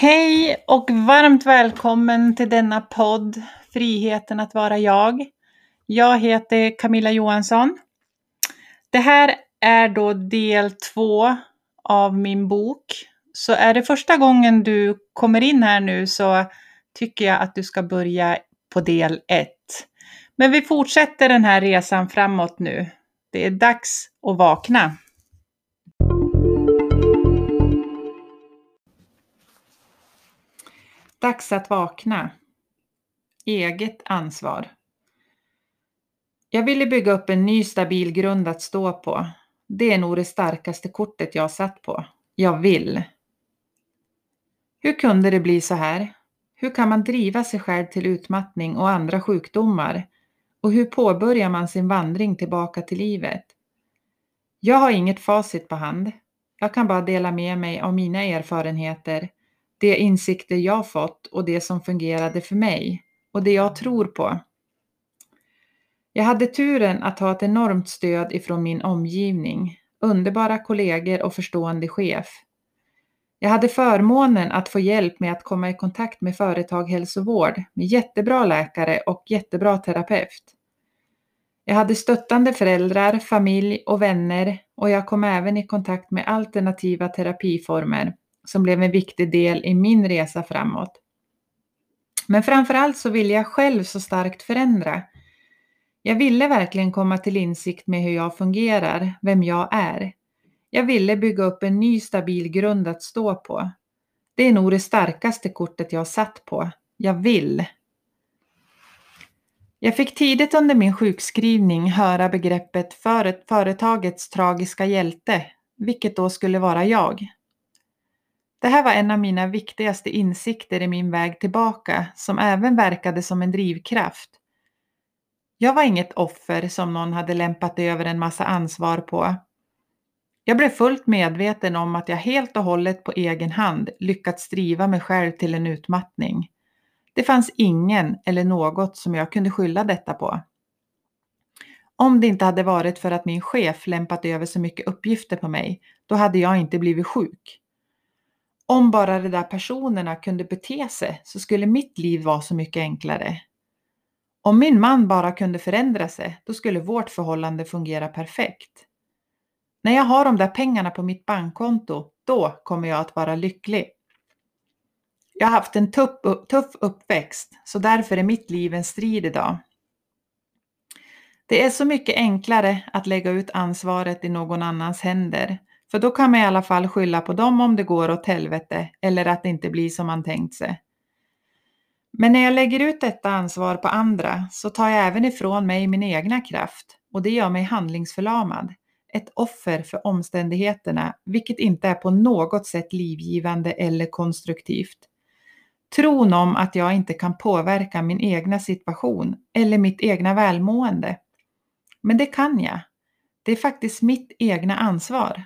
Hej och varmt välkommen till denna podd Friheten att vara jag. Jag heter Camilla Johansson. Det här är då del två av min bok. Så är det första gången du kommer in här nu så tycker jag att du ska börja på del ett. Men vi fortsätter den här resan framåt nu. Det är dags att vakna. Dags att vakna. Eget ansvar. Jag ville bygga upp en ny stabil grund att stå på. Det är nog det starkaste kortet jag satt på. Jag vill. Hur kunde det bli så här? Hur kan man driva sig själv till utmattning och andra sjukdomar? Och hur påbörjar man sin vandring tillbaka till livet? Jag har inget facit på hand. Jag kan bara dela med mig av mina erfarenheter de insikter jag fått och det som fungerade för mig och det jag tror på. Jag hade turen att ha ett enormt stöd ifrån min omgivning, underbara kollegor och förstående chef. Jag hade förmånen att få hjälp med att komma i kontakt med företagshälsovård med jättebra läkare och jättebra terapeut. Jag hade stöttande föräldrar, familj och vänner och jag kom även i kontakt med alternativa terapiformer som blev en viktig del i min resa framåt. Men framförallt så ville jag själv så starkt förändra. Jag ville verkligen komma till insikt med hur jag fungerar, vem jag är. Jag ville bygga upp en ny stabil grund att stå på. Det är nog det starkaste kortet jag satt på. Jag vill. Jag fick tidigt under min sjukskrivning höra begreppet företagets tragiska hjälte, vilket då skulle vara jag. Det här var en av mina viktigaste insikter i min väg tillbaka som även verkade som en drivkraft. Jag var inget offer som någon hade lämpat över en massa ansvar på. Jag blev fullt medveten om att jag helt och hållet på egen hand lyckats driva mig själv till en utmattning. Det fanns ingen eller något som jag kunde skylla detta på. Om det inte hade varit för att min chef lämpat över så mycket uppgifter på mig, då hade jag inte blivit sjuk. Om bara de där personerna kunde bete sig så skulle mitt liv vara så mycket enklare. Om min man bara kunde förändra sig, då skulle vårt förhållande fungera perfekt. När jag har de där pengarna på mitt bankkonto, då kommer jag att vara lycklig. Jag har haft en tuff, tuff uppväxt, så därför är mitt liv en strid idag. Det är så mycket enklare att lägga ut ansvaret i någon annans händer för då kan man i alla fall skylla på dem om det går åt helvete eller att det inte blir som man tänkt sig. Men när jag lägger ut detta ansvar på andra så tar jag även ifrån mig min egna kraft och det gör mig handlingsförlamad. Ett offer för omständigheterna, vilket inte är på något sätt livgivande eller konstruktivt. Tron om att jag inte kan påverka min egna situation eller mitt egna välmående. Men det kan jag. Det är faktiskt mitt egna ansvar.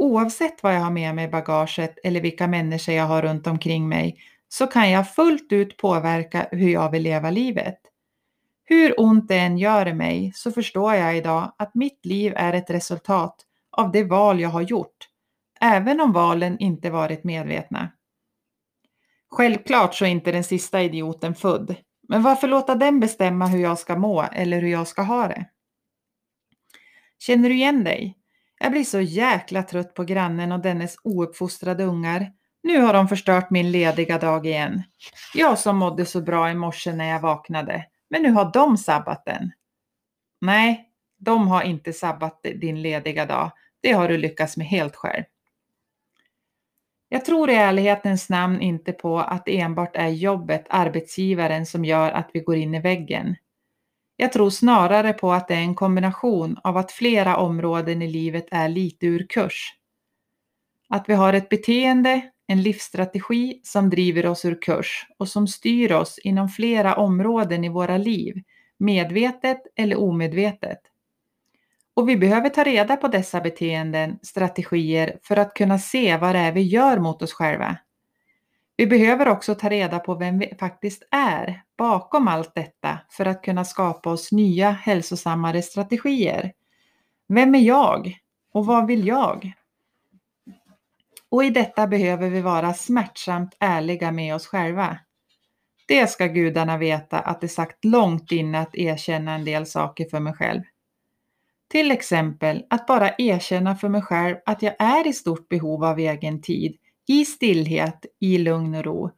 Oavsett vad jag har med mig i bagaget eller vilka människor jag har runt omkring mig så kan jag fullt ut påverka hur jag vill leva livet. Hur ont det än gör i mig så förstår jag idag att mitt liv är ett resultat av det val jag har gjort, även om valen inte varit medvetna. Självklart så är inte den sista idioten född, men varför låta den bestämma hur jag ska må eller hur jag ska ha det? Känner du igen dig? Jag blir så jäkla trött på grannen och dennes ouppfostrade ungar. Nu har de förstört min lediga dag igen. Jag som mådde så bra i morse när jag vaknade. Men nu har de sabbat den. Nej, de har inte sabbat din lediga dag. Det har du lyckats med helt själv. Jag tror i ärlighetens namn inte på att det enbart är jobbet, arbetsgivaren, som gör att vi går in i väggen. Jag tror snarare på att det är en kombination av att flera områden i livet är lite ur kurs. Att vi har ett beteende, en livsstrategi som driver oss ur kurs och som styr oss inom flera områden i våra liv, medvetet eller omedvetet. Och vi behöver ta reda på dessa beteenden, strategier för att kunna se vad det är vi gör mot oss själva. Vi behöver också ta reda på vem vi faktiskt är bakom allt detta för att kunna skapa oss nya hälsosammare strategier. Vem är jag och vad vill jag? Och i detta behöver vi vara smärtsamt ärliga med oss själva. Det ska gudarna veta att det sagt långt inne att erkänna en del saker för mig själv. Till exempel att bara erkänna för mig själv att jag är i stort behov av egen tid, i stillhet, i lugn och ro.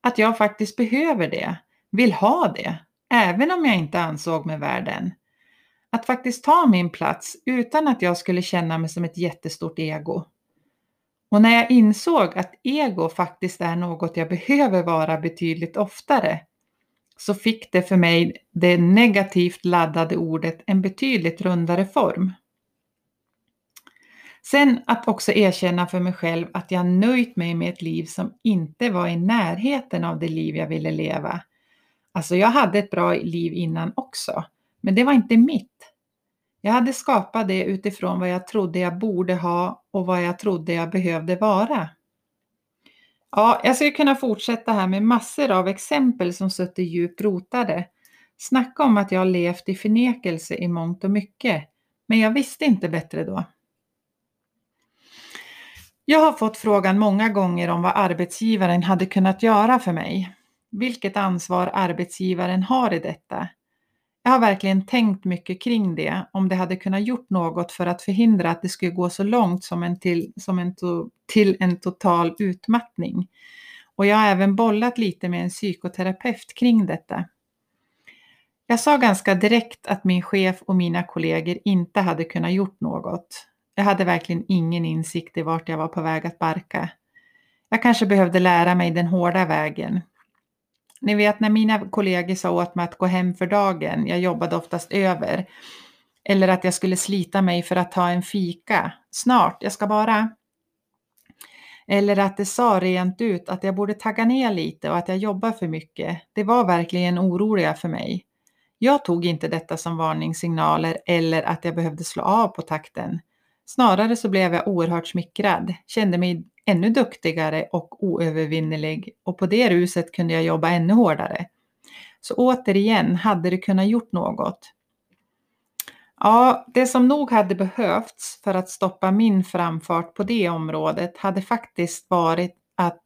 Att jag faktiskt behöver det, vill ha det, även om jag inte ansåg mig värd den. Att faktiskt ta min plats utan att jag skulle känna mig som ett jättestort ego. Och när jag insåg att ego faktiskt är något jag behöver vara betydligt oftare så fick det för mig det negativt laddade ordet en betydligt rundare form. Sen att också erkänna för mig själv att jag nöjt mig med ett liv som inte var i närheten av det liv jag ville leva. Alltså jag hade ett bra liv innan också, men det var inte mitt. Jag hade skapat det utifrån vad jag trodde jag borde ha och vad jag trodde jag behövde vara. Ja, jag skulle kunna fortsätta här med massor av exempel som suttit djupt rotade. Snacka om att jag har levt i förnekelse i mångt och mycket, men jag visste inte bättre då. Jag har fått frågan många gånger om vad arbetsgivaren hade kunnat göra för mig. Vilket ansvar arbetsgivaren har i detta. Jag har verkligen tänkt mycket kring det, om det hade kunnat gjort något för att förhindra att det skulle gå så långt som en till, som en to, till en total utmattning. Och jag har även bollat lite med en psykoterapeut kring detta. Jag sa ganska direkt att min chef och mina kollegor inte hade kunnat gjort något. Jag hade verkligen ingen insikt i vart jag var på väg att barka. Jag kanske behövde lära mig den hårda vägen, ni vet när mina kollegor sa åt mig att gå hem för dagen, jag jobbade oftast över, eller att jag skulle slita mig för att ta en fika. Snart, jag ska bara. Eller att det sa rent ut att jag borde tagga ner lite och att jag jobbar för mycket. Det var verkligen oroliga för mig. Jag tog inte detta som varningssignaler eller att jag behövde slå av på takten. Snarare så blev jag oerhört smickrad, kände mig ännu duktigare och oövervinnelig och på det ruset kunde jag jobba ännu hårdare. Så återigen, hade det kunnat gjort något? Ja, det som nog hade behövts för att stoppa min framfart på det området hade faktiskt varit att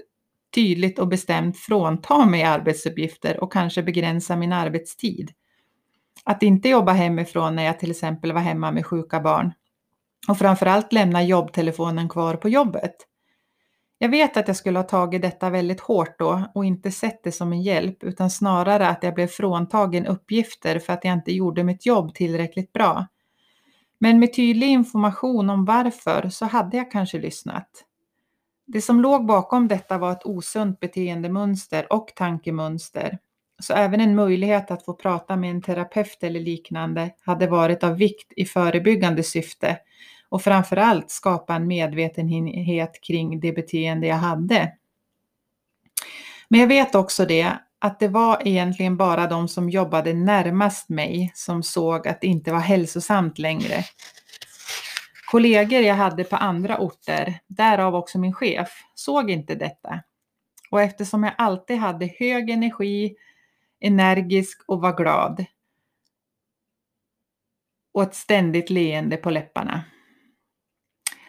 tydligt och bestämt frånta mig arbetsuppgifter och kanske begränsa min arbetstid. Att inte jobba hemifrån när jag till exempel var hemma med sjuka barn. Och framförallt lämna jobbtelefonen kvar på jobbet. Jag vet att jag skulle ha tagit detta väldigt hårt då och inte sett det som en hjälp utan snarare att jag blev fråntagen uppgifter för att jag inte gjorde mitt jobb tillräckligt bra. Men med tydlig information om varför så hade jag kanske lyssnat. Det som låg bakom detta var ett osunt beteendemönster och tankemönster. Så även en möjlighet att få prata med en terapeut eller liknande hade varit av vikt i förebyggande syfte och framförallt skapa en medvetenhet kring det beteende jag hade. Men jag vet också det att det var egentligen bara de som jobbade närmast mig som såg att det inte var hälsosamt längre. Kollegor jag hade på andra orter, därav också min chef, såg inte detta. Och eftersom jag alltid hade hög energi, energisk och var glad och ett ständigt leende på läpparna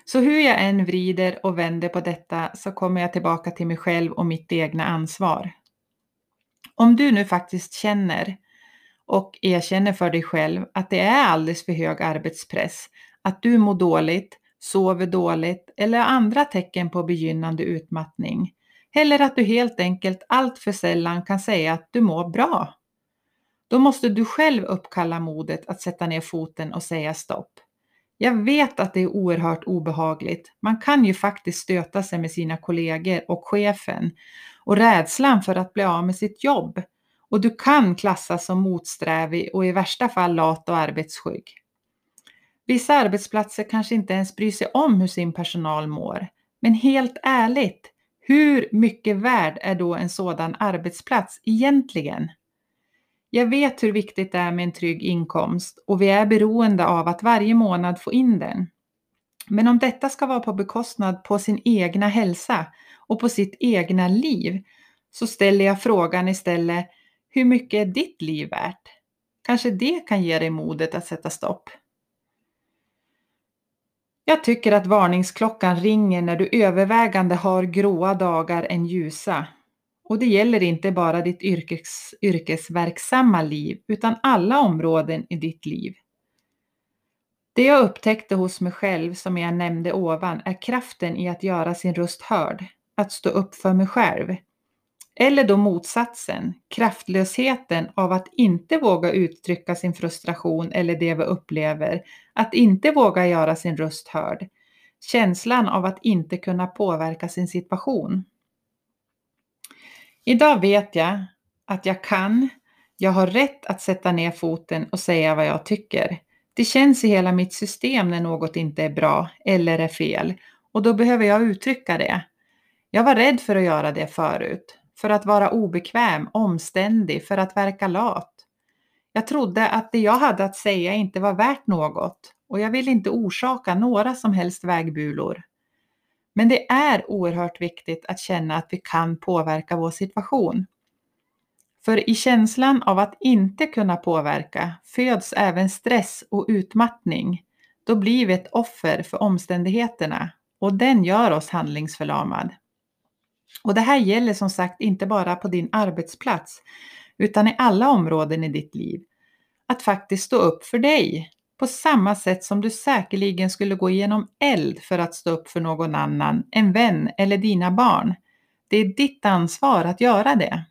så hur jag än vrider och vänder på detta så kommer jag tillbaka till mig själv och mitt egna ansvar. Om du nu faktiskt känner och erkänner för dig själv att det är alldeles för hög arbetspress, att du mår dåligt, sover dåligt eller andra tecken på begynnande utmattning, eller att du helt enkelt allt för sällan kan säga att du mår bra. Då måste du själv uppkalla modet att sätta ner foten och säga stopp. Jag vet att det är oerhört obehagligt. Man kan ju faktiskt stöta sig med sina kollegor och chefen och rädslan för att bli av med sitt jobb. Och du kan klassas som motsträvig och i värsta fall lat och arbetsskygg. Vissa arbetsplatser kanske inte ens bryr sig om hur sin personal mår. Men helt ärligt, hur mycket värd är då en sådan arbetsplats egentligen? Jag vet hur viktigt det är med en trygg inkomst och vi är beroende av att varje månad få in den. Men om detta ska vara på bekostnad på sin egna hälsa och på sitt egna liv så ställer jag frågan istället, hur mycket är ditt liv värt? Kanske det kan ge dig modet att sätta stopp. Jag tycker att varningsklockan ringer när du övervägande har gråa dagar än ljusa. Och det gäller inte bara ditt yrkes, yrkesverksamma liv utan alla områden i ditt liv. Det jag upptäckte hos mig själv som jag nämnde ovan är kraften i att göra sin röst hörd, att stå upp för mig själv. Eller då motsatsen, kraftlösheten av att inte våga uttrycka sin frustration eller det vi upplever, att inte våga göra sin röst hörd. Känslan av att inte kunna påverka sin situation. Idag vet jag att jag kan, jag har rätt att sätta ner foten och säga vad jag tycker. Det känns i hela mitt system när något inte är bra eller är fel och då behöver jag uttrycka det. Jag var rädd för att göra det förut, för att vara obekväm, omständig, för att verka lat. Jag trodde att det jag hade att säga inte var värt något och jag vill inte orsaka några som helst vägbulor. Men det är oerhört viktigt att känna att vi kan påverka vår situation. För i känslan av att inte kunna påverka föds även stress och utmattning. Då blir vi ett offer för omständigheterna och den gör oss handlingsförlamad. Och det här gäller som sagt inte bara på din arbetsplats utan i alla områden i ditt liv. Att faktiskt stå upp för dig på samma sätt som du säkerligen skulle gå igenom eld för att stå upp för någon annan, en vän eller dina barn. Det är ditt ansvar att göra det.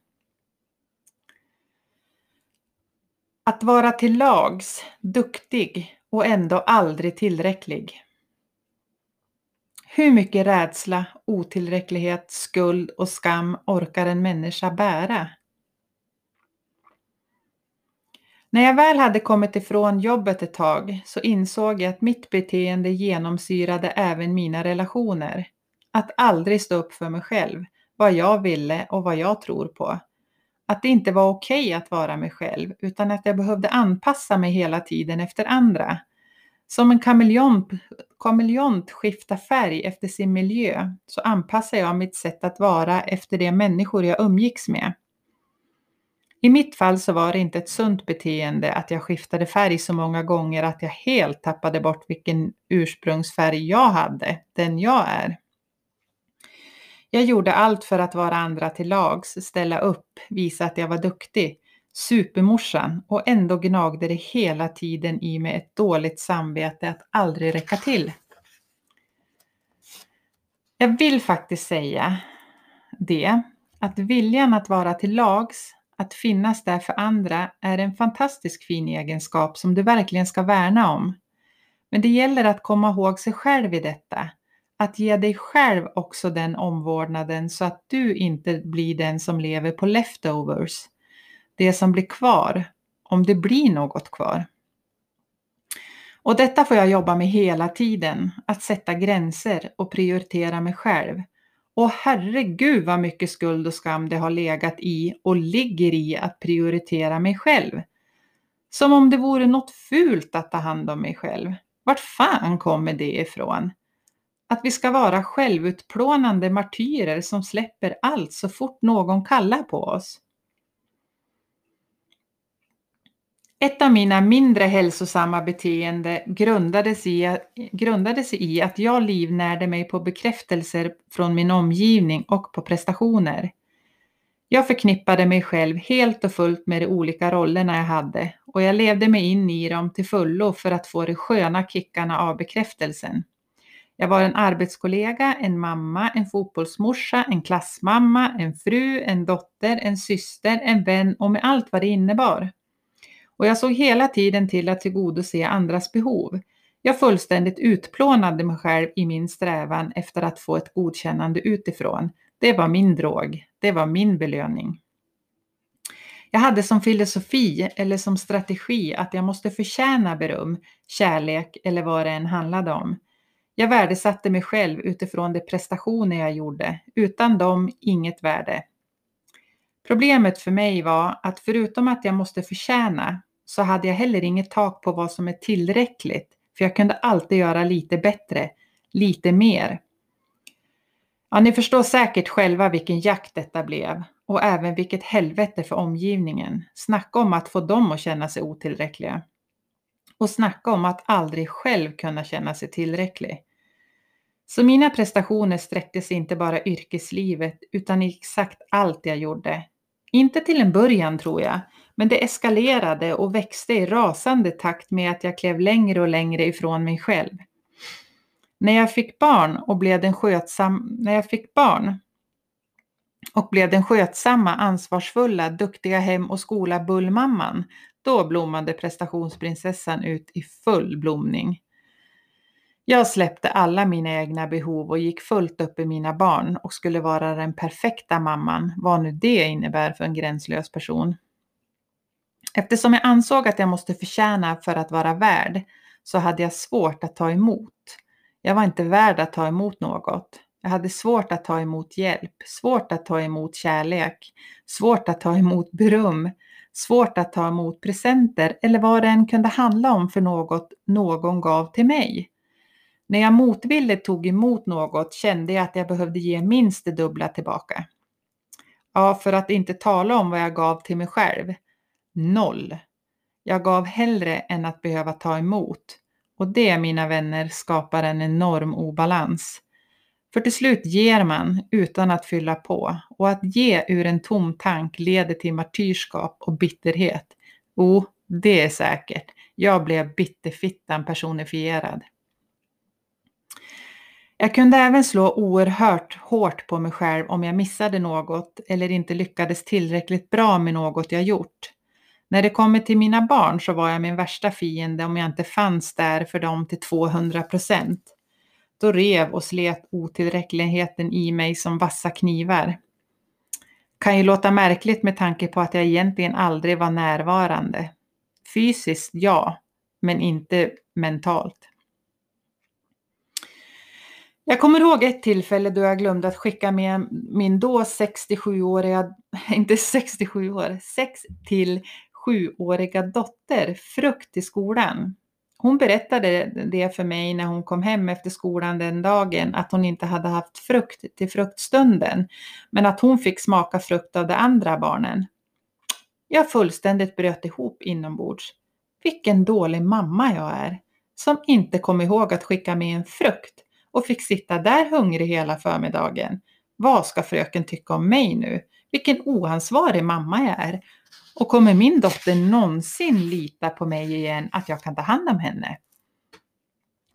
Att vara till lags, duktig och ändå aldrig tillräcklig. Hur mycket rädsla, otillräcklighet, skuld och skam orkar en människa bära? När jag väl hade kommit ifrån jobbet ett tag så insåg jag att mitt beteende genomsyrade även mina relationer. Att aldrig stå upp för mig själv, vad jag ville och vad jag tror på. Att det inte var okej okay att vara mig själv utan att jag behövde anpassa mig hela tiden efter andra. Som en kameleont, kameleont skiftar färg efter sin miljö så anpassar jag mitt sätt att vara efter de människor jag umgicks med. I mitt fall så var det inte ett sunt beteende att jag skiftade färg så många gånger att jag helt tappade bort vilken ursprungsfärg jag hade, den jag är. Jag gjorde allt för att vara andra till lags, ställa upp, visa att jag var duktig, supermorsan och ändå gnagde det hela tiden i mig ett dåligt samvete att aldrig räcka till. Jag vill faktiskt säga det, att viljan att vara till lags, att finnas där för andra är en fantastisk fin egenskap som du verkligen ska värna om. Men det gäller att komma ihåg sig själv i detta. Att ge dig själv också den omvårdnaden så att du inte blir den som lever på leftovers. Det som blir kvar, om det blir något kvar. Och detta får jag jobba med hela tiden, att sätta gränser och prioritera mig själv. Och herregud vad mycket skuld och skam det har legat i och ligger i att prioritera mig själv. Som om det vore något fult att ta hand om mig själv. Vart fan kommer det ifrån? Att vi ska vara självutplånande martyrer som släpper allt så fort någon kallar på oss. Ett av mina mindre hälsosamma beteende grundades i, grundades i att jag livnärde mig på bekräftelser från min omgivning och på prestationer. Jag förknippade mig själv helt och fullt med de olika rollerna jag hade och jag levde mig in i dem till fullo för att få de sköna kickarna av bekräftelsen. Jag var en arbetskollega, en mamma, en fotbollsmorsa, en klassmamma, en fru, en dotter, en syster, en vän och med allt vad det innebar. Och jag såg hela tiden till att tillgodose andras behov. Jag fullständigt utplånade mig själv i min strävan efter att få ett godkännande utifrån. Det var min drog. Det var min belöning. Jag hade som filosofi eller som strategi att jag måste förtjäna beröm, kärlek eller vad det än handlade om. Jag värdesatte mig själv utifrån de prestationer jag gjorde. Utan dem inget värde. Problemet för mig var att förutom att jag måste förtjäna så hade jag heller inget tak på vad som är tillräckligt. För jag kunde alltid göra lite bättre, lite mer. Ja, ni förstår säkert själva vilken jakt detta blev och även vilket helvete för omgivningen. Snacka om att få dem att känna sig otillräckliga. Och snacka om att aldrig själv kunna känna sig tillräcklig. Så mina prestationer sträckte sig inte bara yrkeslivet utan i exakt allt jag gjorde. Inte till en början tror jag, men det eskalerade och växte i rasande takt med att jag klev längre och längre ifrån mig själv. När jag fick barn och blev den skötsam, när jag fick barn och blev den skötsamma, ansvarsfulla, duktiga hem och skola bullmamman, då blommade prestationsprinsessan ut i full blomning. Jag släppte alla mina egna behov och gick fullt upp i mina barn och skulle vara den perfekta mamman, vad nu det innebär för en gränslös person. Eftersom jag ansåg att jag måste förtjäna för att vara värd så hade jag svårt att ta emot. Jag var inte värd att ta emot något. Jag hade svårt att ta emot hjälp, svårt att ta emot kärlek, svårt att ta emot beröm, svårt att ta emot presenter eller vad det än kunde handla om för något någon gav till mig. När jag motvilligt tog emot något kände jag att jag behövde ge minst det dubbla tillbaka. Ja, för att inte tala om vad jag gav till mig själv. Noll. Jag gav hellre än att behöva ta emot. Och det, mina vänner, skapar en enorm obalans. För till slut ger man utan att fylla på och att ge ur en tom tank leder till martyrskap och bitterhet. Oh, det är säkert. Jag blev bitterfittan personifierad. Jag kunde även slå oerhört hårt på mig själv om jag missade något eller inte lyckades tillräckligt bra med något jag gjort. När det kommer till mina barn så var jag min värsta fiende om jag inte fanns där för dem till 200 procent. Då rev och slet otillräckligheten i mig som vassa knivar. Kan ju låta märkligt med tanke på att jag egentligen aldrig var närvarande. Fysiskt ja, men inte mentalt. Jag kommer ihåg ett tillfälle då jag glömde att skicka med min då 67-åriga, inte 67 år, 6 till 7-åriga dotter frukt till skolan. Hon berättade det för mig när hon kom hem efter skolan den dagen att hon inte hade haft frukt till fruktstunden, men att hon fick smaka frukt av de andra barnen. Jag fullständigt bröt ihop inombords. Vilken dålig mamma jag är, som inte kom ihåg att skicka med en frukt och fick sitta där hungrig hela förmiddagen. Vad ska fröken tycka om mig nu? Vilken oansvarig mamma jag är. Och kommer min dotter någonsin lita på mig igen att jag kan ta hand om henne?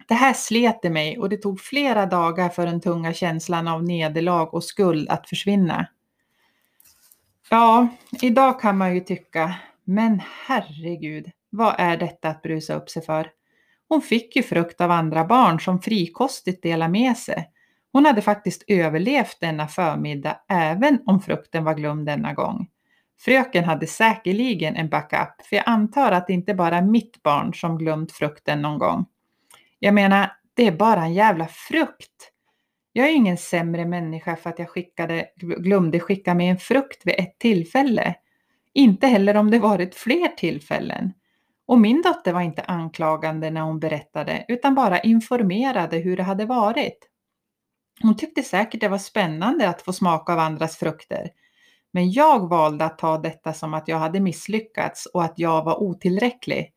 Det här slet i mig och det tog flera dagar för den tunga känslan av nederlag och skuld att försvinna. Ja, idag kan man ju tycka, men herregud, vad är detta att brusa upp sig för? Hon fick ju frukt av andra barn som frikostigt delade med sig. Hon hade faktiskt överlevt denna förmiddag även om frukten var glömd denna gång. Fröken hade säkerligen en backup, för jag antar att det inte bara är mitt barn som glömt frukten någon gång. Jag menar, det är bara en jävla frukt. Jag är ju ingen sämre människa för att jag skickade, glömde skicka med en frukt vid ett tillfälle. Inte heller om det varit fler tillfällen. Och min dotter var inte anklagande när hon berättade, utan bara informerade hur det hade varit. Hon tyckte säkert det var spännande att få smaka av andras frukter. Men jag valde att ta detta som att jag hade misslyckats och att jag var otillräcklig.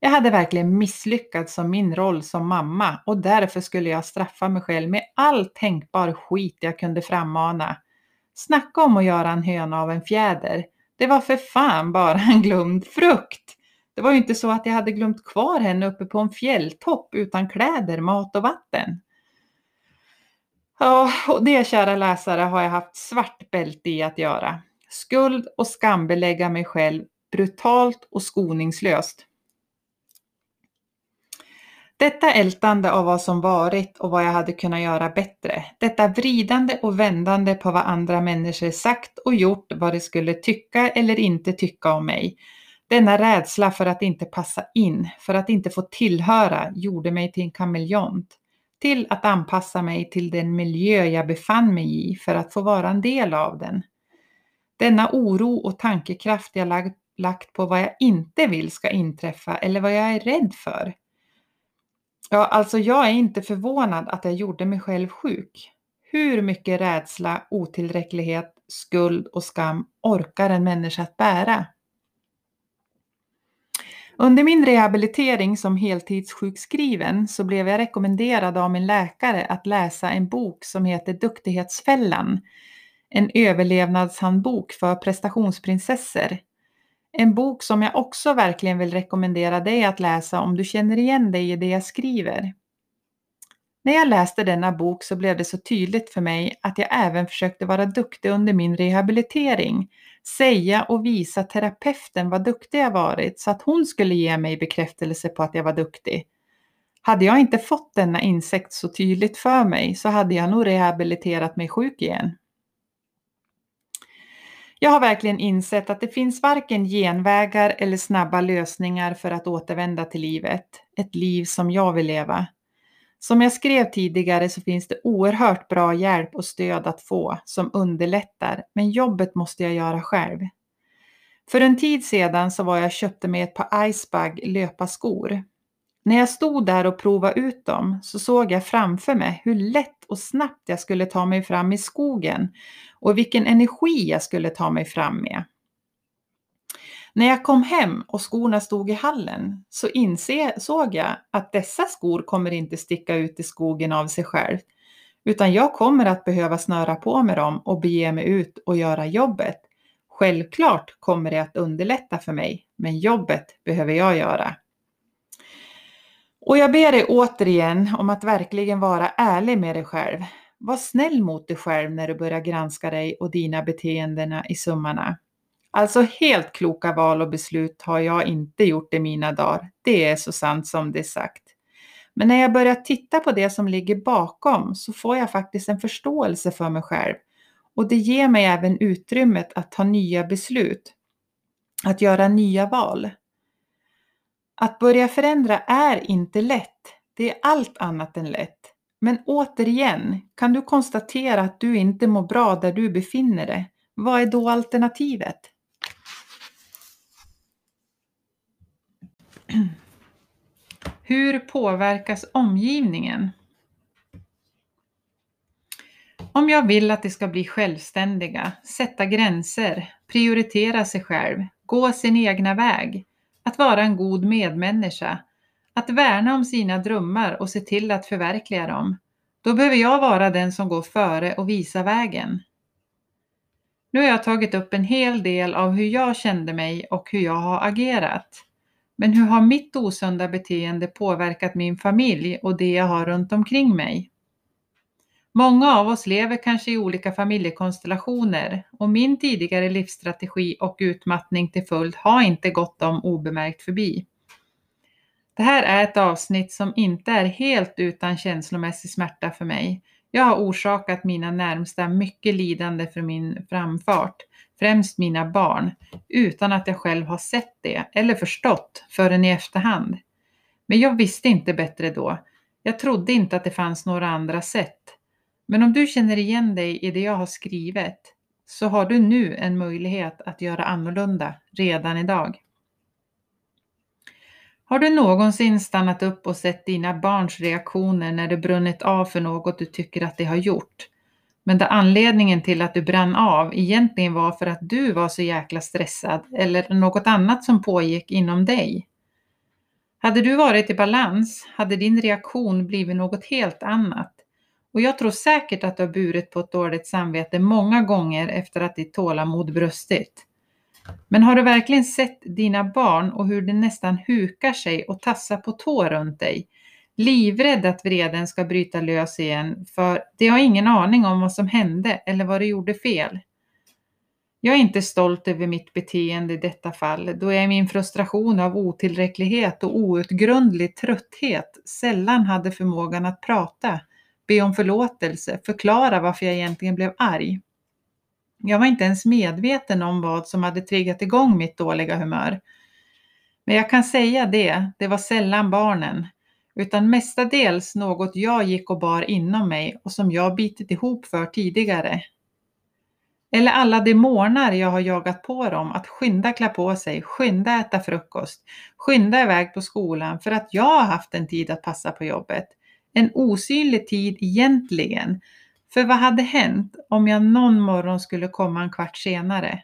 Jag hade verkligen misslyckats som min roll som mamma och därför skulle jag straffa mig själv med all tänkbar skit jag kunde frammana. Snacka om att göra en höna av en fjäder. Det var för fan bara en glömd frukt. Det var ju inte så att jag hade glömt kvar henne uppe på en fjälltopp utan kläder, mat och vatten. Ja, och det kära läsare har jag haft svart bälte i att göra. Skuld och skambelägga mig själv brutalt och skoningslöst. Detta ältande av vad som varit och vad jag hade kunnat göra bättre. Detta vridande och vändande på vad andra människor sagt och gjort, vad de skulle tycka eller inte tycka om mig. Denna rädsla för att inte passa in, för att inte få tillhöra, gjorde mig till en kameleont. Till att anpassa mig till den miljö jag befann mig i för att få vara en del av den. Denna oro och tankekraft jag lagt, lagt på vad jag inte vill ska inträffa eller vad jag är rädd för. Ja, alltså jag är inte förvånad att jag gjorde mig själv sjuk. Hur mycket rädsla, otillräcklighet, skuld och skam orkar en människa att bära? Under min rehabilitering som heltidssjukskriven så blev jag rekommenderad av min läkare att läsa en bok som heter Duktighetsfällan. En överlevnadshandbok för prestationsprinsessor. En bok som jag också verkligen vill rekommendera dig att läsa om du känner igen dig i det jag skriver. När jag läste denna bok så blev det så tydligt för mig att jag även försökte vara duktig under min rehabilitering. Säga och visa terapeuten vad duktig jag varit så att hon skulle ge mig bekräftelse på att jag var duktig. Hade jag inte fått denna insikt så tydligt för mig så hade jag nog rehabiliterat mig sjuk igen. Jag har verkligen insett att det finns varken genvägar eller snabba lösningar för att återvända till livet. Ett liv som jag vill leva. Som jag skrev tidigare så finns det oerhört bra hjälp och stöd att få som underlättar, men jobbet måste jag göra själv. För en tid sedan så var jag och köpte mig ett par Icebug löparskor. När jag stod där och provade ut dem så såg jag framför mig hur lätt och snabbt jag skulle ta mig fram i skogen och vilken energi jag skulle ta mig fram med. När jag kom hem och skorna stod i hallen så insåg jag att dessa skor kommer inte sticka ut i skogen av sig själv, utan jag kommer att behöva snöra på mig dem och bege mig ut och göra jobbet. Självklart kommer det att underlätta för mig, men jobbet behöver jag göra. Och jag ber dig återigen om att verkligen vara ärlig med dig själv. Var snäll mot dig själv när du börjar granska dig och dina beteenden i summarna. Alltså helt kloka val och beslut har jag inte gjort i mina dagar. Det är så sant som det är sagt. Men när jag börjar titta på det som ligger bakom så får jag faktiskt en förståelse för mig själv. Och det ger mig även utrymmet att ta nya beslut. Att göra nya val. Att börja förändra är inte lätt. Det är allt annat än lätt. Men återigen, kan du konstatera att du inte mår bra där du befinner dig? Vad är då alternativet? Hur påverkas omgivningen? Om jag vill att de ska bli självständiga, sätta gränser, prioritera sig själv, gå sin egna väg, att vara en god medmänniska, att värna om sina drömmar och se till att förverkliga dem, då behöver jag vara den som går före och visar vägen. Nu har jag tagit upp en hel del av hur jag kände mig och hur jag har agerat. Men hur har mitt osunda beteende påverkat min familj och det jag har runt omkring mig? Många av oss lever kanske i olika familjekonstellationer och min tidigare livsstrategi och utmattning till följd har inte gått dem obemärkt förbi. Det här är ett avsnitt som inte är helt utan känslomässig smärta för mig. Jag har orsakat mina närmsta mycket lidande för min framfart, främst mina barn, utan att jag själv har sett det eller förstått förrän i efterhand. Men jag visste inte bättre då. Jag trodde inte att det fanns några andra sätt. Men om du känner igen dig i det jag har skrivit så har du nu en möjlighet att göra annorlunda redan idag. Har du någonsin stannat upp och sett dina barns reaktioner när det brunnit av för något du tycker att de har gjort? Men där anledningen till att du brann av egentligen var för att du var så jäkla stressad eller något annat som pågick inom dig. Hade du varit i balans hade din reaktion blivit något helt annat. Och jag tror säkert att du har burit på ett dåligt samvete många gånger efter att ditt tålamod brustit. Men har du verkligen sett dina barn och hur de nästan hukar sig och tassar på tå runt dig? Livrädd att vreden ska bryta lös igen, för de har ingen aning om vad som hände eller vad de gjorde fel. Jag är inte stolt över mitt beteende i detta fall, då jag i min frustration av otillräcklighet och outgrundlig trötthet sällan hade förmågan att prata, be om förlåtelse, förklara varför jag egentligen blev arg. Jag var inte ens medveten om vad som hade triggat igång mitt dåliga humör. Men jag kan säga det, det var sällan barnen, utan mestadels något jag gick och bar inom mig och som jag bitit ihop för tidigare. Eller alla de morgnar jag har jagat på dem att skynda klä på sig, skynda äta frukost, skynda iväg på skolan för att jag har haft en tid att passa på jobbet. En osynlig tid egentligen, för vad hade hänt om jag någon morgon skulle komma en kvart senare?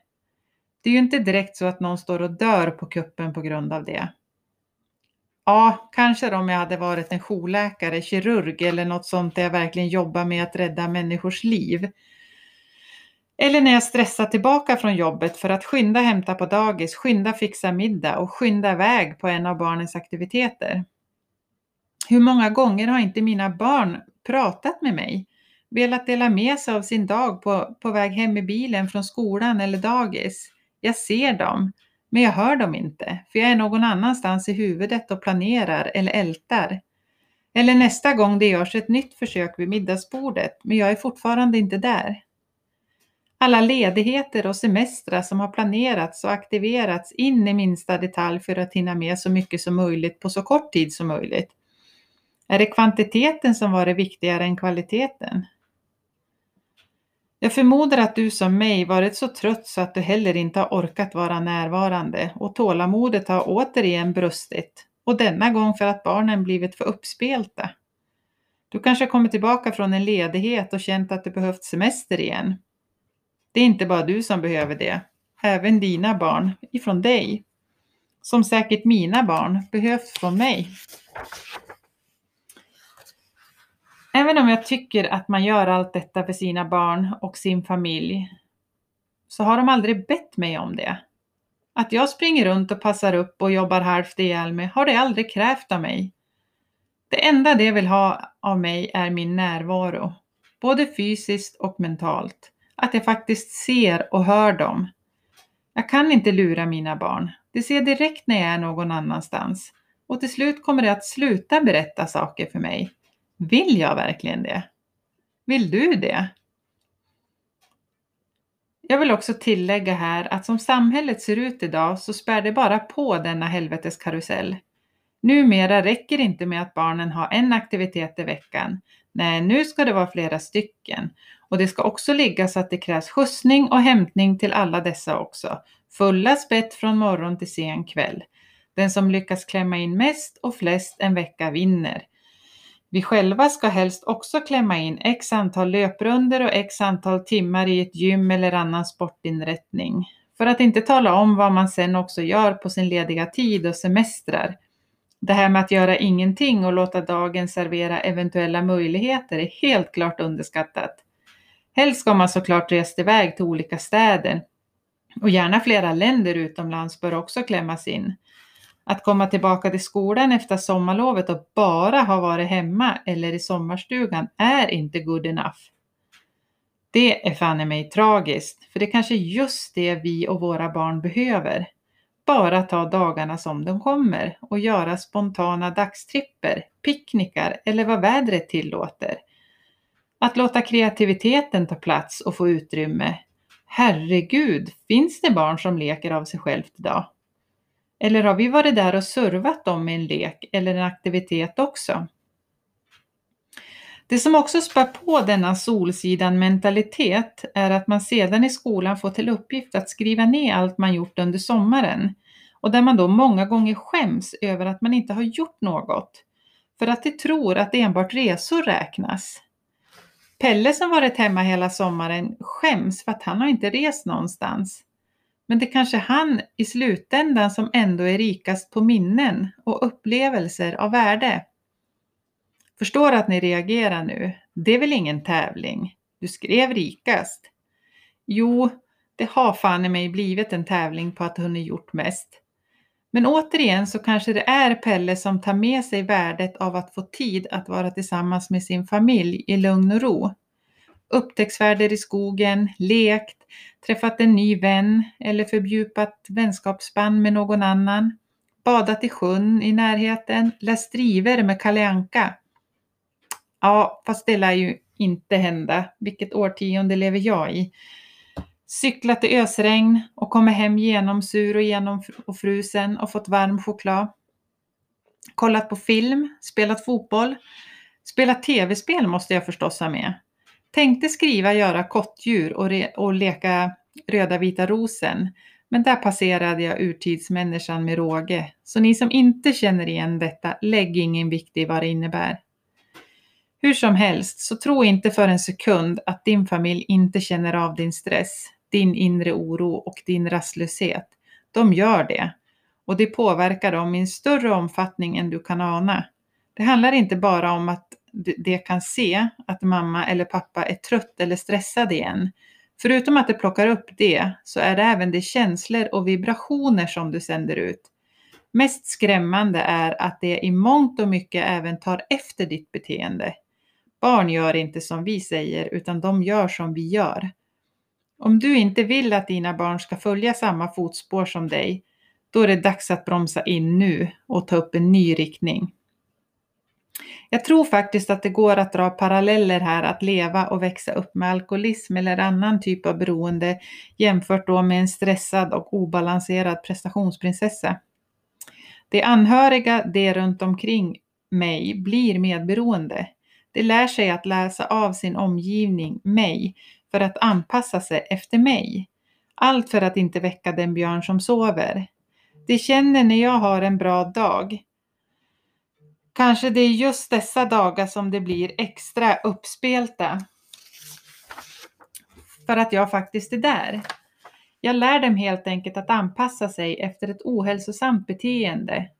Det är ju inte direkt så att någon står och dör på kuppen på grund av det. Ja, kanske om jag hade varit en jourläkare, kirurg eller något sånt där jag verkligen jobbar med att rädda människors liv. Eller när jag stressar tillbaka från jobbet för att skynda hämta på dagis, skynda fixa middag och skynda iväg på en av barnens aktiviteter. Hur många gånger har inte mina barn pratat med mig? Velat dela med sig av sin dag på, på väg hem i bilen från skolan eller dagis. Jag ser dem, men jag hör dem inte, för jag är någon annanstans i huvudet och planerar eller ältar. Eller nästa gång det görs ett nytt försök vid middagsbordet, men jag är fortfarande inte där. Alla ledigheter och semestrar som har planerats och aktiverats in i minsta detalj för att hinna med så mycket som möjligt på så kort tid som möjligt. Är det kvantiteten som varit viktigare än kvaliteten? Jag förmodar att du som mig varit så trött så att du heller inte har orkat vara närvarande och tålamodet har återigen brustit och denna gång för att barnen blivit för uppspelta. Du kanske kommit tillbaka från en ledighet och känt att du behövt semester igen. Det är inte bara du som behöver det, även dina barn ifrån dig. Som säkert mina barn behövt från mig. Även om jag tycker att man gör allt detta för sina barn och sin familj så har de aldrig bett mig om det. Att jag springer runt och passar upp och jobbar halvt ihjäl mig har de aldrig krävt av mig. Det enda de vill ha av mig är min närvaro, både fysiskt och mentalt. Att jag faktiskt ser och hör dem. Jag kan inte lura mina barn. De ser direkt när jag är någon annanstans. Och till slut kommer de att sluta berätta saker för mig vill jag verkligen det? Vill du det? Jag vill också tillägga här att som samhället ser ut idag så spär det bara på denna helveteskarusell. Numera räcker det inte med att barnen har en aktivitet i veckan. Nej, nu ska det vara flera stycken. Och det ska också ligga så att det krävs skjutsning och hämtning till alla dessa också. Fulla spett från morgon till sen kväll. Den som lyckas klämma in mest och flest en vecka vinner. Vi själva ska helst också klämma in x antal löprunder och x antal timmar i ett gym eller annan sportinrättning. För att inte tala om vad man sen också gör på sin lediga tid och semestrar. Det här med att göra ingenting och låta dagen servera eventuella möjligheter är helt klart underskattat. Helst ska man såklart resa iväg till olika städer och gärna flera länder utomlands bör också klämmas in. Att komma tillbaka till skolan efter sommarlovet och bara ha varit hemma eller i sommarstugan är inte good enough. Det är fan i mig tragiskt, för det är kanske just det vi och våra barn behöver. Bara ta dagarna som de kommer och göra spontana dagstripper, picknickar eller vad vädret tillåter. Att låta kreativiteten ta plats och få utrymme. Herregud, finns det barn som leker av sig självt idag? Eller har vi varit där och servat dem med en lek eller en aktivitet också? Det som också spär på denna Solsidan-mentalitet är att man sedan i skolan får till uppgift att skriva ner allt man gjort under sommaren och där man då många gånger skäms över att man inte har gjort något för att de tror att enbart resor räknas. Pelle som varit hemma hela sommaren skäms för att han har inte rest någonstans. Men det är kanske han i slutändan som ändå är rikast på minnen och upplevelser av värde. Förstår att ni reagerar nu. Det är väl ingen tävling? Du skrev rikast. Jo, det har fan i mig blivit en tävling på att hon gjort mest. Men återigen så kanske det är Pelle som tar med sig värdet av att få tid att vara tillsammans med sin familj i lugn och ro upptäcktsfärder i skogen, lekt, träffat en ny vän eller fördjupat vänskapsband med någon annan, badat i sjön i närheten, läst driver med Kalle Anka. Ja, fast det lär ju inte hända. Vilket årtionde lever jag i? Cyklat i ösregn och kommit hem genomsur och genomfrusen och fått varm choklad. Kollat på film, spelat fotboll. Spelat tv-spel måste jag förstås ha med. Tänkte skriva göra kottdjur och, och leka röda vita rosen. Men där passerade jag urtidsmänniskan med råge. Så ni som inte känner igen detta, lägg ingen vikt i vad det innebär. Hur som helst, så tro inte för en sekund att din familj inte känner av din stress, din inre oro och din rastlöshet. De gör det. och det påverkar dem i en större omfattning än du kan ana. Det handlar inte bara om att det kan se att mamma eller pappa är trött eller stressad igen. Förutom att det plockar upp det så är det även de känslor och vibrationer som du sänder ut. Mest skrämmande är att det i mångt och mycket även tar efter ditt beteende. Barn gör inte som vi säger utan de gör som vi gör. Om du inte vill att dina barn ska följa samma fotspår som dig, då är det dags att bromsa in nu och ta upp en ny riktning. Jag tror faktiskt att det går att dra paralleller här att leva och växa upp med alkoholism eller annan typ av beroende jämfört då med en stressad och obalanserad prestationsprinsessa. De anhöriga, det runt omkring mig, blir medberoende. De lär sig att läsa av sin omgivning, mig, för att anpassa sig efter mig. Allt för att inte väcka den björn som sover. De känner när jag har en bra dag. Kanske det är just dessa dagar som det blir extra uppspelta. För att jag faktiskt är där. Jag lär dem helt enkelt att anpassa sig efter ett ohälsosamt beteende.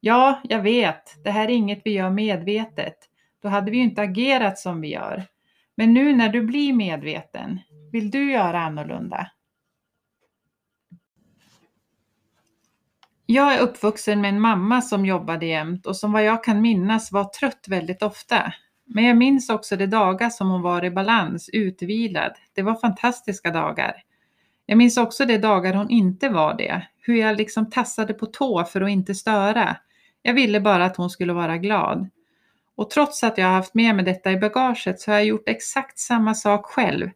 Ja, jag vet, det här är inget vi gör medvetet. Då hade vi ju inte agerat som vi gör. Men nu när du blir medveten, vill du göra annorlunda? Jag är uppvuxen med en mamma som jobbade jämt och som vad jag kan minnas var trött väldigt ofta. Men jag minns också de dagar som hon var i balans, utvilad. Det var fantastiska dagar. Jag minns också de dagar hon inte var det. Hur jag liksom tassade på tå för att inte störa. Jag ville bara att hon skulle vara glad. Och trots att jag har haft med mig detta i bagaget så har jag gjort exakt samma sak själv.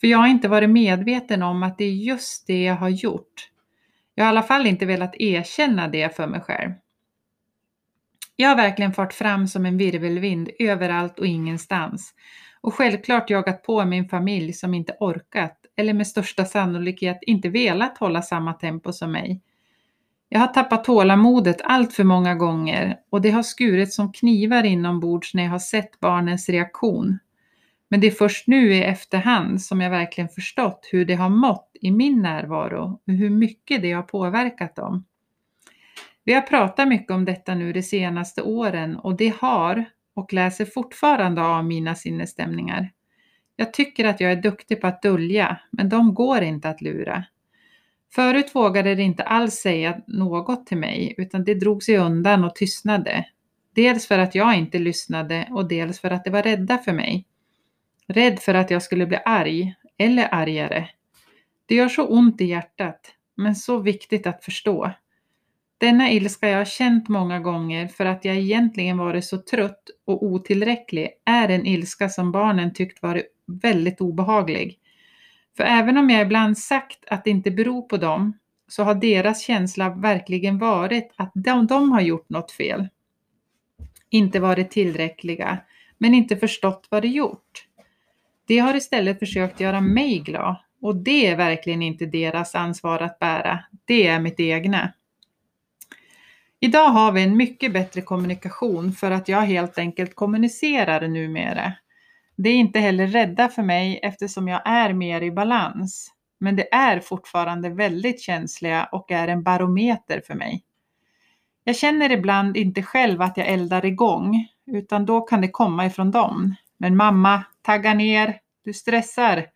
För jag har inte varit medveten om att det är just det jag har gjort. Jag har i alla fall inte velat erkänna det för mig själv. Jag har verkligen fart fram som en virvelvind överallt och ingenstans. Och självklart jagat på min familj som inte orkat eller med största sannolikhet inte velat hålla samma tempo som mig. Jag har tappat tålamodet allt för många gånger och det har skurit som knivar inombords när jag har sett barnens reaktion. Men det är först nu i efterhand som jag verkligen förstått hur det har mått i min närvaro och hur mycket det har påverkat dem. Vi har pratat mycket om detta nu de senaste åren och det har och läser fortfarande av mina sinnesstämningar. Jag tycker att jag är duktig på att dölja, men de går inte att lura. Förut vågade det inte alls säga något till mig, utan det drog sig undan och tystnade. Dels för att jag inte lyssnade och dels för att de var rädda för mig. Rädd för att jag skulle bli arg, eller argare. Det gör så ont i hjärtat, men så viktigt att förstå. Denna ilska jag har känt många gånger för att jag egentligen varit så trött och otillräcklig är en ilska som barnen tyckt varit väldigt obehaglig. För även om jag ibland sagt att det inte beror på dem, så har deras känsla verkligen varit att de, de har gjort något fel. Inte varit tillräckliga, men inte förstått vad de gjort. De har istället försökt göra mig glad och det är verkligen inte deras ansvar att bära. Det är mitt egna. Idag har vi en mycket bättre kommunikation för att jag helt enkelt kommunicerar numera. Det är inte heller rädda för mig eftersom jag är mer i balans. Men det är fortfarande väldigt känsliga och är en barometer för mig. Jag känner ibland inte själv att jag eldar igång, utan då kan det komma ifrån dem. Men mamma, tagga ner, du stressar.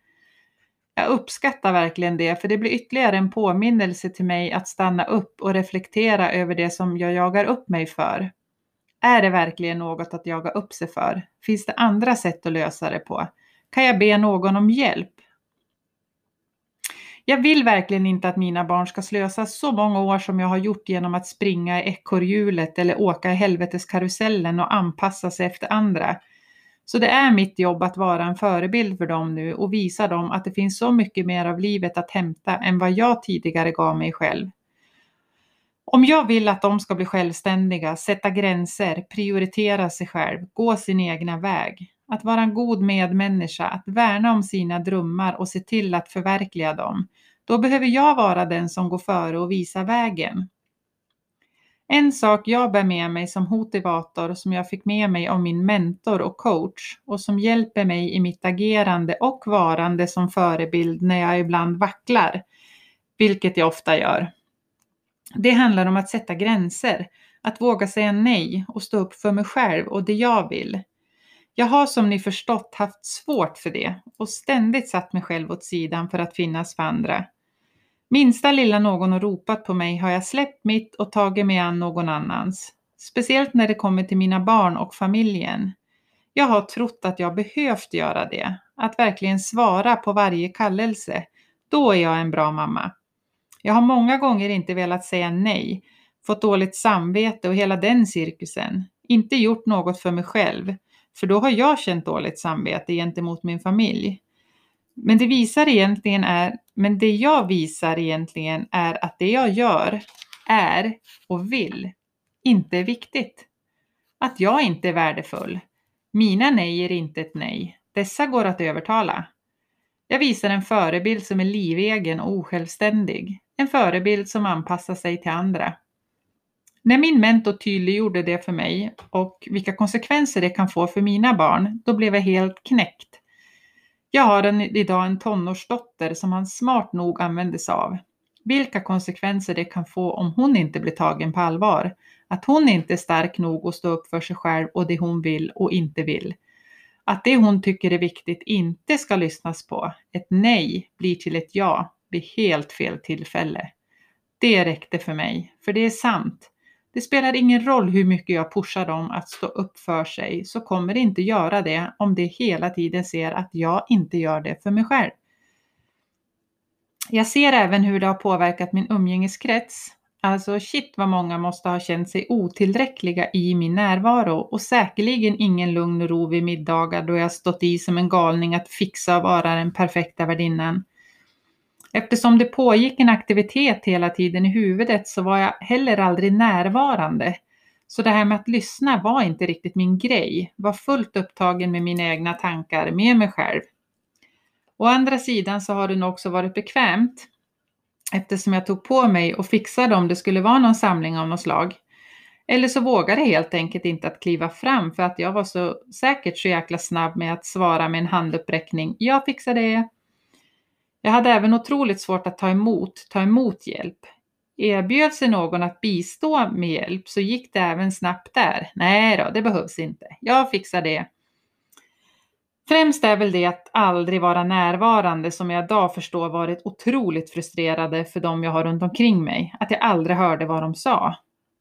Jag uppskattar verkligen det, för det blir ytterligare en påminnelse till mig att stanna upp och reflektera över det som jag jagar upp mig för. Är det verkligen något att jaga upp sig för? Finns det andra sätt att lösa det på? Kan jag be någon om hjälp? Jag vill verkligen inte att mina barn ska slösa så många år som jag har gjort genom att springa i ekorrhjulet eller åka i helveteskarusellen och anpassa sig efter andra. Så det är mitt jobb att vara en förebild för dem nu och visa dem att det finns så mycket mer av livet att hämta än vad jag tidigare gav mig själv. Om jag vill att de ska bli självständiga, sätta gränser, prioritera sig själv, gå sin egna väg, att vara en god medmänniska, att värna om sina drömmar och se till att förverkliga dem, då behöver jag vara den som går före och visar vägen. En sak jag bär med mig som motivator som jag fick med mig av min mentor och coach och som hjälper mig i mitt agerande och varande som förebild när jag ibland vacklar, vilket jag ofta gör. Det handlar om att sätta gränser, att våga säga nej och stå upp för mig själv och det jag vill. Jag har som ni förstått haft svårt för det och ständigt satt mig själv åt sidan för att finnas för andra. Minsta lilla någon har ropat på mig har jag släppt mitt och tagit mig an någon annans. Speciellt när det kommer till mina barn och familjen. Jag har trott att jag behövt göra det, att verkligen svara på varje kallelse. Då är jag en bra mamma. Jag har många gånger inte velat säga nej, fått dåligt samvete och hela den cirkusen. Inte gjort något för mig själv, för då har jag känt dåligt samvete gentemot min familj. Men det visar egentligen är, men det jag visar egentligen är att det jag gör är och vill inte är viktigt. Att jag inte är värdefull. Mina nej är inte ett nej. Dessa går att övertala. Jag visar en förebild som är livegen och osjälvständig. En förebild som anpassar sig till andra. När min mentor tydliggjorde det för mig och vilka konsekvenser det kan få för mina barn, då blev jag helt knäckt. Jag har en, idag en tonårsdotter som han smart nog använder sig av. Vilka konsekvenser det kan få om hon inte blir tagen på allvar. Att hon inte är stark nog att stå upp för sig själv och det hon vill och inte vill. Att det hon tycker är viktigt inte ska lyssnas på. Ett nej blir till ett ja vid helt fel tillfälle. Det räckte för mig, för det är sant. Det spelar ingen roll hur mycket jag pushar dem att stå upp för sig så kommer det inte göra det om de hela tiden ser att jag inte gör det för mig själv. Jag ser även hur det har påverkat min umgängeskrets. Alltså shit vad många måste ha känt sig otillräckliga i min närvaro och säkerligen ingen lugn och ro vid middagar då jag stått i som en galning att fixa och vara den perfekta värdinnan. Eftersom det pågick en aktivitet hela tiden i huvudet så var jag heller aldrig närvarande. Så det här med att lyssna var inte riktigt min grej. Var fullt upptagen med mina egna tankar, med mig själv. Å andra sidan så har det nog också varit bekvämt eftersom jag tog på mig och fixade om det skulle vara någon samling av något slag. Eller så vågade jag helt enkelt inte att kliva fram för att jag var så säkert så jäkla snabb med att svara med en handuppräckning. Jag fixar det. Jag hade även otroligt svårt att ta emot, ta emot hjälp. Erbjöd sig någon att bistå med hjälp så gick det även snabbt där. Nej då, det behövs inte. Jag fixar det. Främst är väl det att aldrig vara närvarande som jag idag förstår varit otroligt frustrerande för de jag har runt omkring mig. Att jag aldrig hörde vad de sa.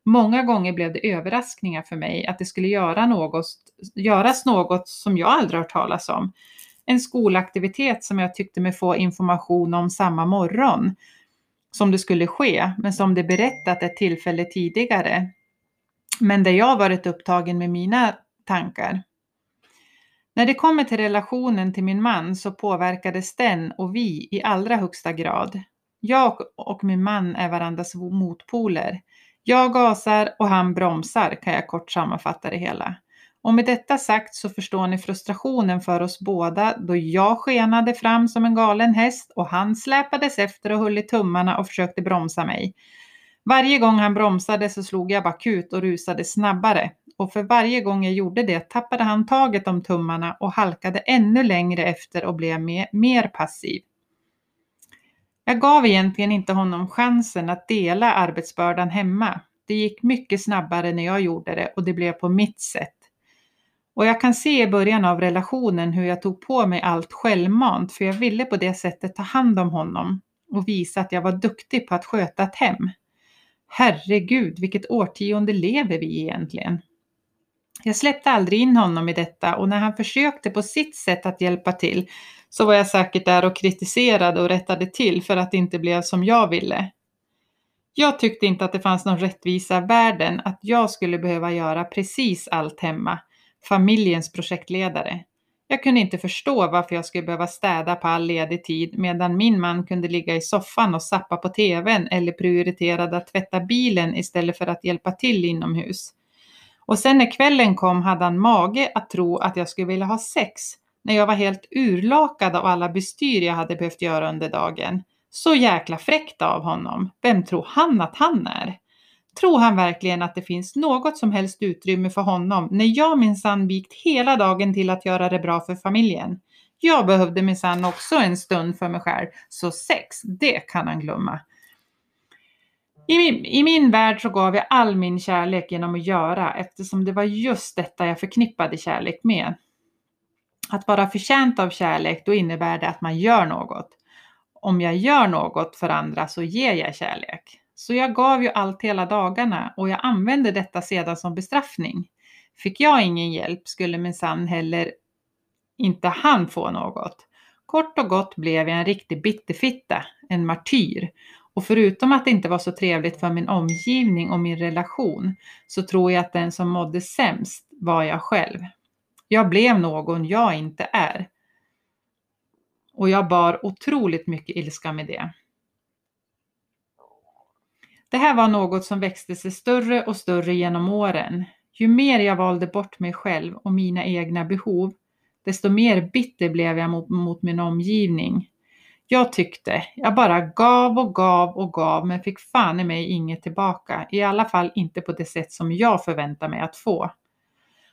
Många gånger blev det överraskningar för mig att det skulle göra något, göras något som jag aldrig hört talas om en skolaktivitet som jag tyckte mig få information om samma morgon som det skulle ske, men som det berättat ett tillfälle tidigare. Men där jag varit upptagen med mina tankar. När det kommer till relationen till min man så påverkades den och vi i allra högsta grad. Jag och min man är varandras motpoler. Jag gasar och han bromsar kan jag kort sammanfatta det hela. Och med detta sagt så förstår ni frustrationen för oss båda då jag skenade fram som en galen häst och han släpades efter och höll i tummarna och försökte bromsa mig. Varje gång han bromsade så slog jag bakut och rusade snabbare och för varje gång jag gjorde det tappade han taget om tummarna och halkade ännu längre efter och blev mer, passiv. Jag gav egentligen inte honom chansen att dela arbetsbördan hemma. Det gick mycket snabbare när jag gjorde det och det blev på mitt sätt. Och jag kan se i början av relationen hur jag tog på mig allt självmant för jag ville på det sättet ta hand om honom och visa att jag var duktig på att sköta ett hem. Herregud, vilket årtionde lever vi i egentligen? Jag släppte aldrig in honom i detta och när han försökte på sitt sätt att hjälpa till så var jag säkert där och kritiserade och rättade till för att det inte blev som jag ville. Jag tyckte inte att det fanns någon rättvisa i världen att jag skulle behöva göra precis allt hemma familjens projektledare. Jag kunde inte förstå varför jag skulle behöva städa på all ledig tid medan min man kunde ligga i soffan och sappa på TVn eller prioriterade att tvätta bilen istället för att hjälpa till inomhus. Och sen när kvällen kom hade han mage att tro att jag skulle vilja ha sex när jag var helt urlakad av alla bestyr jag hade behövt göra under dagen. Så jäkla fräckt av honom. Vem tror han att han är? Tror han verkligen att det finns något som helst utrymme för honom när jag minsann vikt hela dagen till att göra det bra för familjen? Jag behövde minsann också en stund för mig själv, så sex, det kan han glömma. I min, I min värld så gav jag all min kärlek genom att göra eftersom det var just detta jag förknippade kärlek med. Att vara förtjänt av kärlek, då innebär det att man gör något. Om jag gör något för andra så ger jag kärlek. Så jag gav ju allt hela dagarna och jag använde detta sedan som bestraffning. Fick jag ingen hjälp skulle minsann heller inte han få något. Kort och gott blev jag en riktig bitterfitta, en martyr. Och förutom att det inte var så trevligt för min omgivning och min relation så tror jag att den som mådde sämst var jag själv. Jag blev någon jag inte är. Och jag bar otroligt mycket ilska med det. Det här var något som växte sig större och större genom åren. Ju mer jag valde bort mig själv och mina egna behov, desto mer bitter blev jag mot, mot min omgivning. Jag tyckte, jag bara gav och gav och gav men fick fan i mig inget tillbaka. I alla fall inte på det sätt som jag förväntade mig att få.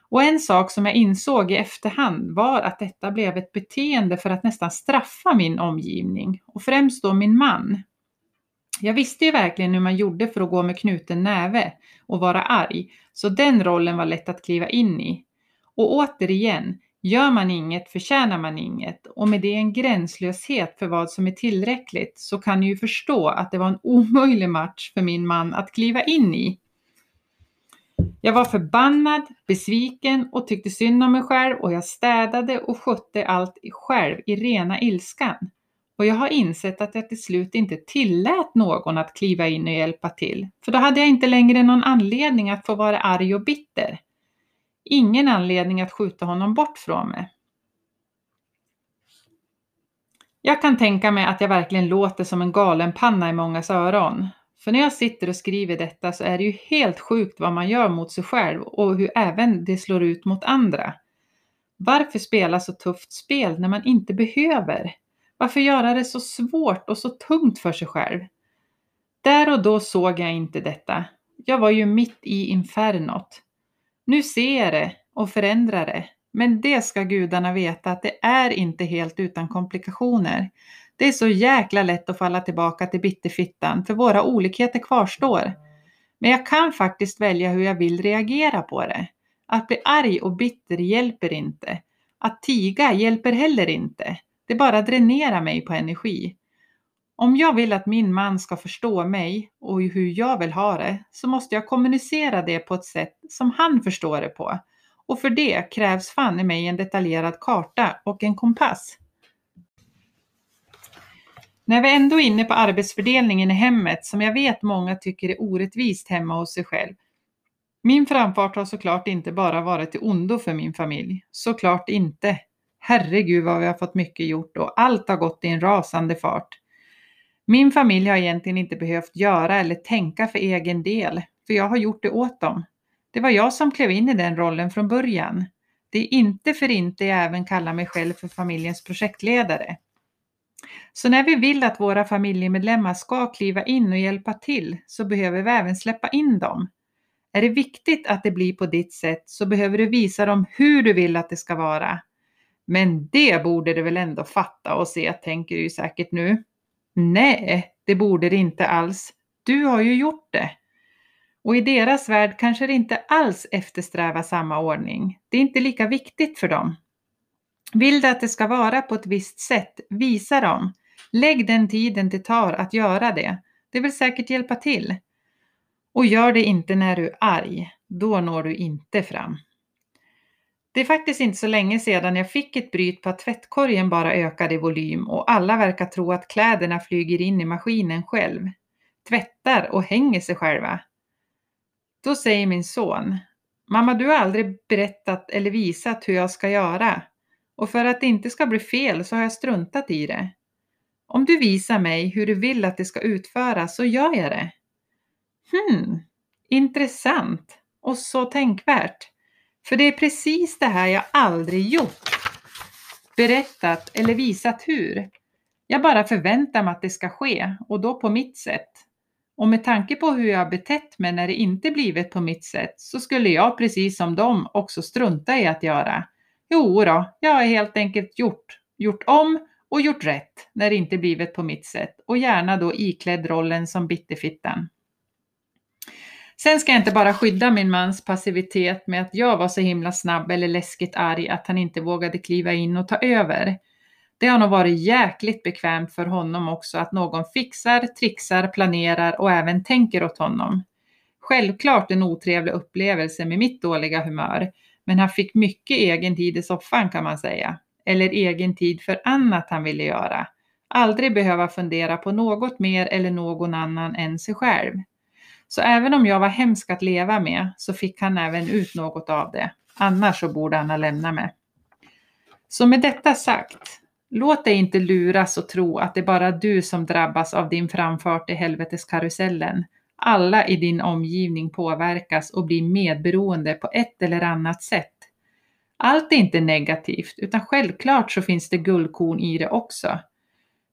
Och en sak som jag insåg i efterhand var att detta blev ett beteende för att nästan straffa min omgivning och främst då min man. Jag visste ju verkligen hur man gjorde för att gå med knuten näve och vara arg, så den rollen var lätt att kliva in i. Och återigen, gör man inget förtjänar man inget och med det en gränslöshet för vad som är tillräckligt så kan ni ju förstå att det var en omöjlig match för min man att kliva in i. Jag var förbannad, besviken och tyckte synd om mig själv och jag städade och skötte allt själv i rena ilskan. Och jag har insett att jag till slut inte tillät någon att kliva in och hjälpa till, för då hade jag inte längre någon anledning att få vara arg och bitter. Ingen anledning att skjuta honom bort från mig. Jag kan tänka mig att jag verkligen låter som en galen panna i mångas öron. För när jag sitter och skriver detta så är det ju helt sjukt vad man gör mot sig själv och hur även det slår ut mot andra. Varför spela så tufft spel när man inte behöver? Varför göra det så svårt och så tungt för sig själv? Där och då såg jag inte detta. Jag var ju mitt i infernot. Nu ser jag det och förändrar det. Men det ska gudarna veta att det är inte helt utan komplikationer. Det är så jäkla lätt att falla tillbaka till bitterfittan för våra olikheter kvarstår. Men jag kan faktiskt välja hur jag vill reagera på det. Att bli arg och bitter hjälper inte. Att tiga hjälper heller inte. Det bara dränerar mig på energi. Om jag vill att min man ska förstå mig och hur jag vill ha det så måste jag kommunicera det på ett sätt som han förstår det på. Och för det krävs fan i mig en detaljerad karta och en kompass. När vi ändå är inne på arbetsfördelningen i hemmet som jag vet många tycker är orättvist hemma hos sig själv. Min framfart har såklart inte bara varit till ondo för min familj. Såklart inte. Herregud vad vi har fått mycket gjort och allt har gått i en rasande fart. Min familj har egentligen inte behövt göra eller tänka för egen del, för jag har gjort det åt dem. Det var jag som klev in i den rollen från början. Det är inte för inte jag även kallar mig själv för familjens projektledare. Så när vi vill att våra familjemedlemmar ska kliva in och hjälpa till så behöver vi även släppa in dem. Är det viktigt att det blir på ditt sätt så behöver du visa dem hur du vill att det ska vara. Men det borde det väl ändå fatta och se, tänker du säkert nu. Nej, det borde det inte alls. Du har ju gjort det. Och i deras värld kanske det inte alls eftersträvar samma ordning. Det är inte lika viktigt för dem. Vill du att det ska vara på ett visst sätt, visa dem. Lägg den tiden det tar att göra det. Det vill säkert hjälpa till. Och gör det inte när du är arg. Då når du inte fram. Det är faktiskt inte så länge sedan jag fick ett bryt på att tvättkorgen bara ökade i volym och alla verkar tro att kläderna flyger in i maskinen själv. Tvättar och hänger sig själva. Då säger min son, Mamma du har aldrig berättat eller visat hur jag ska göra. Och för att det inte ska bli fel så har jag struntat i det. Om du visar mig hur du vill att det ska utföras så gör jag det. Hmm, intressant och så tänkvärt. För det är precis det här jag aldrig gjort. Berättat eller visat hur. Jag bara förväntar mig att det ska ske och då på mitt sätt. Och med tanke på hur jag betett mig när det inte blivit på mitt sätt så skulle jag precis som dem också strunta i att göra. Jo då, jag har helt enkelt gjort, gjort om och gjort rätt när det inte blivit på mitt sätt och gärna då iklädd rollen som bitterfittan. Sen ska jag inte bara skydda min mans passivitet med att jag var så himla snabb eller läskigt arg att han inte vågade kliva in och ta över. Det har nog varit jäkligt bekvämt för honom också att någon fixar, trixar, planerar och även tänker åt honom. Självklart en otrevlig upplevelse med mitt dåliga humör, men han fick mycket egen tid i soffan kan man säga. Eller egen tid för annat han ville göra. Aldrig behöva fundera på något mer eller någon annan än sig själv. Så även om jag var hemsk att leva med så fick han även ut något av det. Annars så borde han ha lämnat mig. Så med detta sagt, låt dig inte luras och tro att det är bara du som drabbas av din framfart i helveteskarusellen. Alla i din omgivning påverkas och blir medberoende på ett eller annat sätt. Allt är inte negativt, utan självklart så finns det guldkorn i det också.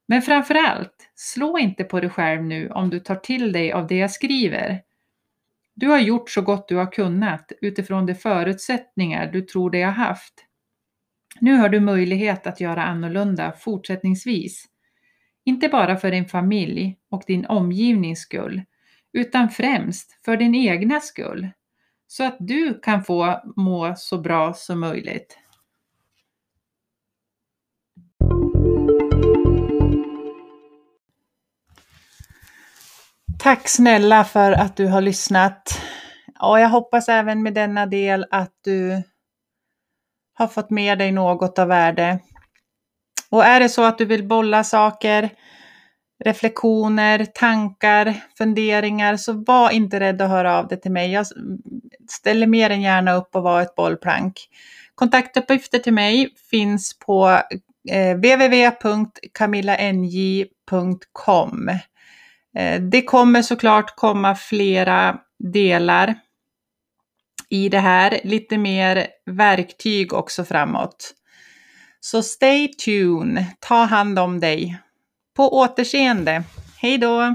Men framför allt, slå inte på dig själv nu om du tar till dig av det jag skriver. Du har gjort så gott du har kunnat utifrån de förutsättningar du tror dig ha haft. Nu har du möjlighet att göra annorlunda fortsättningsvis. Inte bara för din familj och din omgivnings skull, utan främst för din egna skull. Så att du kan få må så bra som möjligt. Tack snälla för att du har lyssnat. Och jag hoppas även med denna del att du har fått med dig något av värde. Och är det så att du vill bolla saker, reflektioner, tankar, funderingar så var inte rädd att höra av dig till mig. Jag ställer mer än gärna upp och var ett bollplank. Kontaktuppgifter till mig finns på eh, www.camillanj.com. Eh, det kommer såklart komma flera delar i det här, lite mer verktyg också framåt. Så stay tuned, ta hand om dig. På återseende. Hej då!